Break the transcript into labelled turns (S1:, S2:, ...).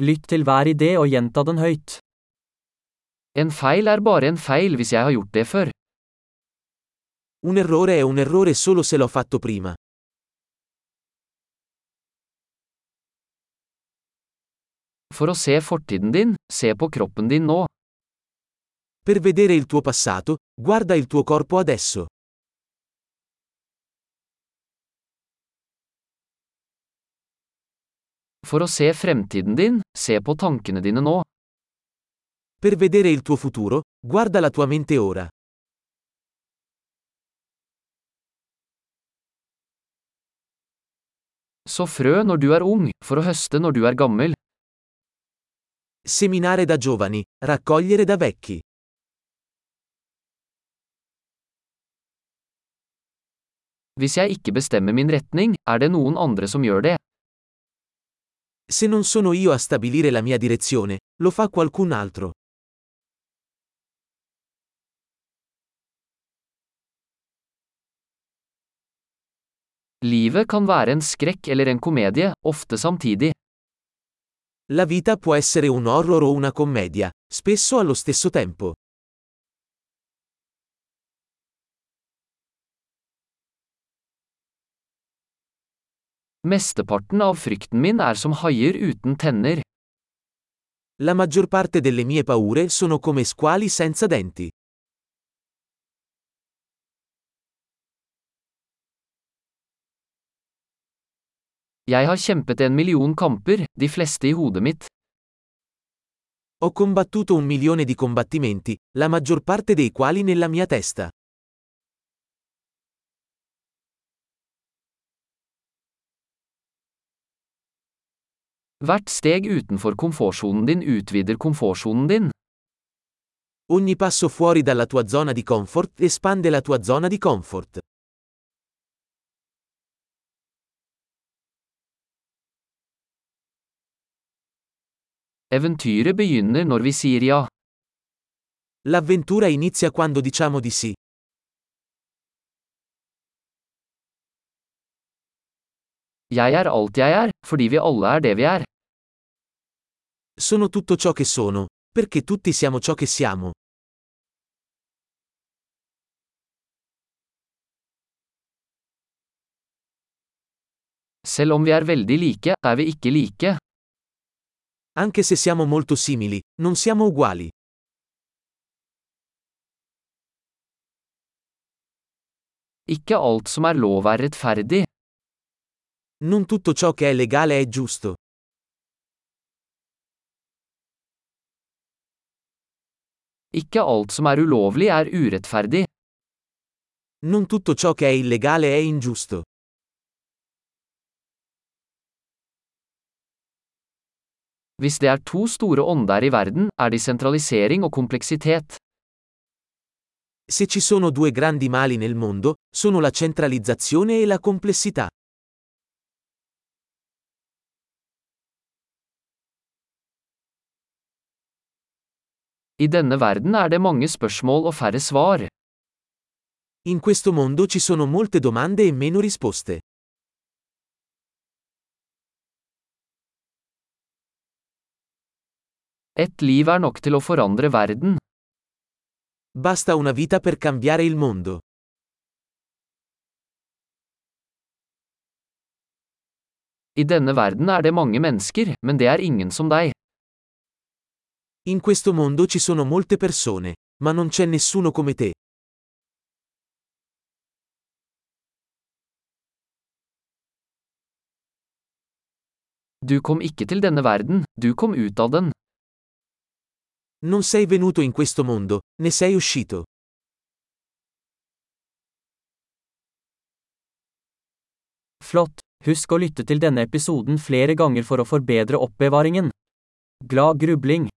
S1: Lytt til hver idé og gjenta den høyt.
S2: En feil er bare en feil hvis jeg har gjort det før.
S3: Un errore è un errore solo se l'ho fatto prima.
S2: For å se fortiden din, se på kroppen din nå.
S3: Per vedere il tuo passato, guarda il tuo corpo adesso.
S2: For å se fremtiden din, se på tankene dine nå.
S3: Per vedere il tuo futuro, guarda la tua mente ora.
S2: Så frø når du er ung, for å høste når du er gammel.
S3: Seminare da giovani, raccogliere da vecchi.
S2: Hvis jeg ikke bestemmer min retning, er det noen andre som gjør det.
S3: Se non sono io a stabilire la mia direzione, lo fa qualcun altro.
S2: Livet kan være en skrekk eller en komedie, ofte samtidig.
S3: La vita può essere un horror o una commedia, spesso allo stesso tempo.
S2: Mesteparten av frykten min er som haier uten tenner.
S3: La maggior parte delle mie paure sono come squali senza denti.
S2: Jeg har kjempet en million kamper, de fleste i hodet mitt.
S3: Ho combattuto un milione di combattimenti, la maggior parte dei quali nella mia testa.
S2: Hvert steg utenfor komfortsonen din utvider komfortsonen din.
S3: Ogni passo fuori dalla tua zona di comfort espande la tua zona di comfort.
S2: Eventyret begynner når vi sier ja.
S3: L'avventura inizia quando diciamo di sì.
S2: Jeg er alt jeg er, fordi vi alle er det vi er.
S3: Sono tutto ciò che sono, perché tutti siamo ciò che siamo.
S2: Selv om vi er veldig like, er vi ikke like.
S3: Anche se siamo molto simili, non siamo uguali.
S2: Ikke alt som er lov er rettferdig.
S3: Non tutto ciò che è legale è giusto.
S2: Ikke alt som er ulovlig er urettferdig.
S3: Non tutto ciò che è illegale è ingiusto.
S2: Hvis det er to store ånder i verden, er de sentralisering og kompleksitet.
S3: Se ci sono due grandi mali nel mondo, sono la centralizzazione e la complessità.
S2: I denne verden er det mange spørsmål og færre svar.
S3: In questo mondo ci sono molte domande e meno risposte.
S2: Et liv er nok til å forandre verden.
S3: Basta una vita per cambiare il mondo.
S2: I denne verden er det mange mennesker, men det er ingen som deg.
S3: In questo mondo ci sono molte persone, ma non c'è nessuno come te.
S2: Du kom ikke til denne verden, du kom ut av den.
S3: Non sei venuto in questo mondo, ne sei uscito.
S1: Flott! Husk å lytte til denne episoden flere ganger for å forbedre oppbevaringen. Glad grubling!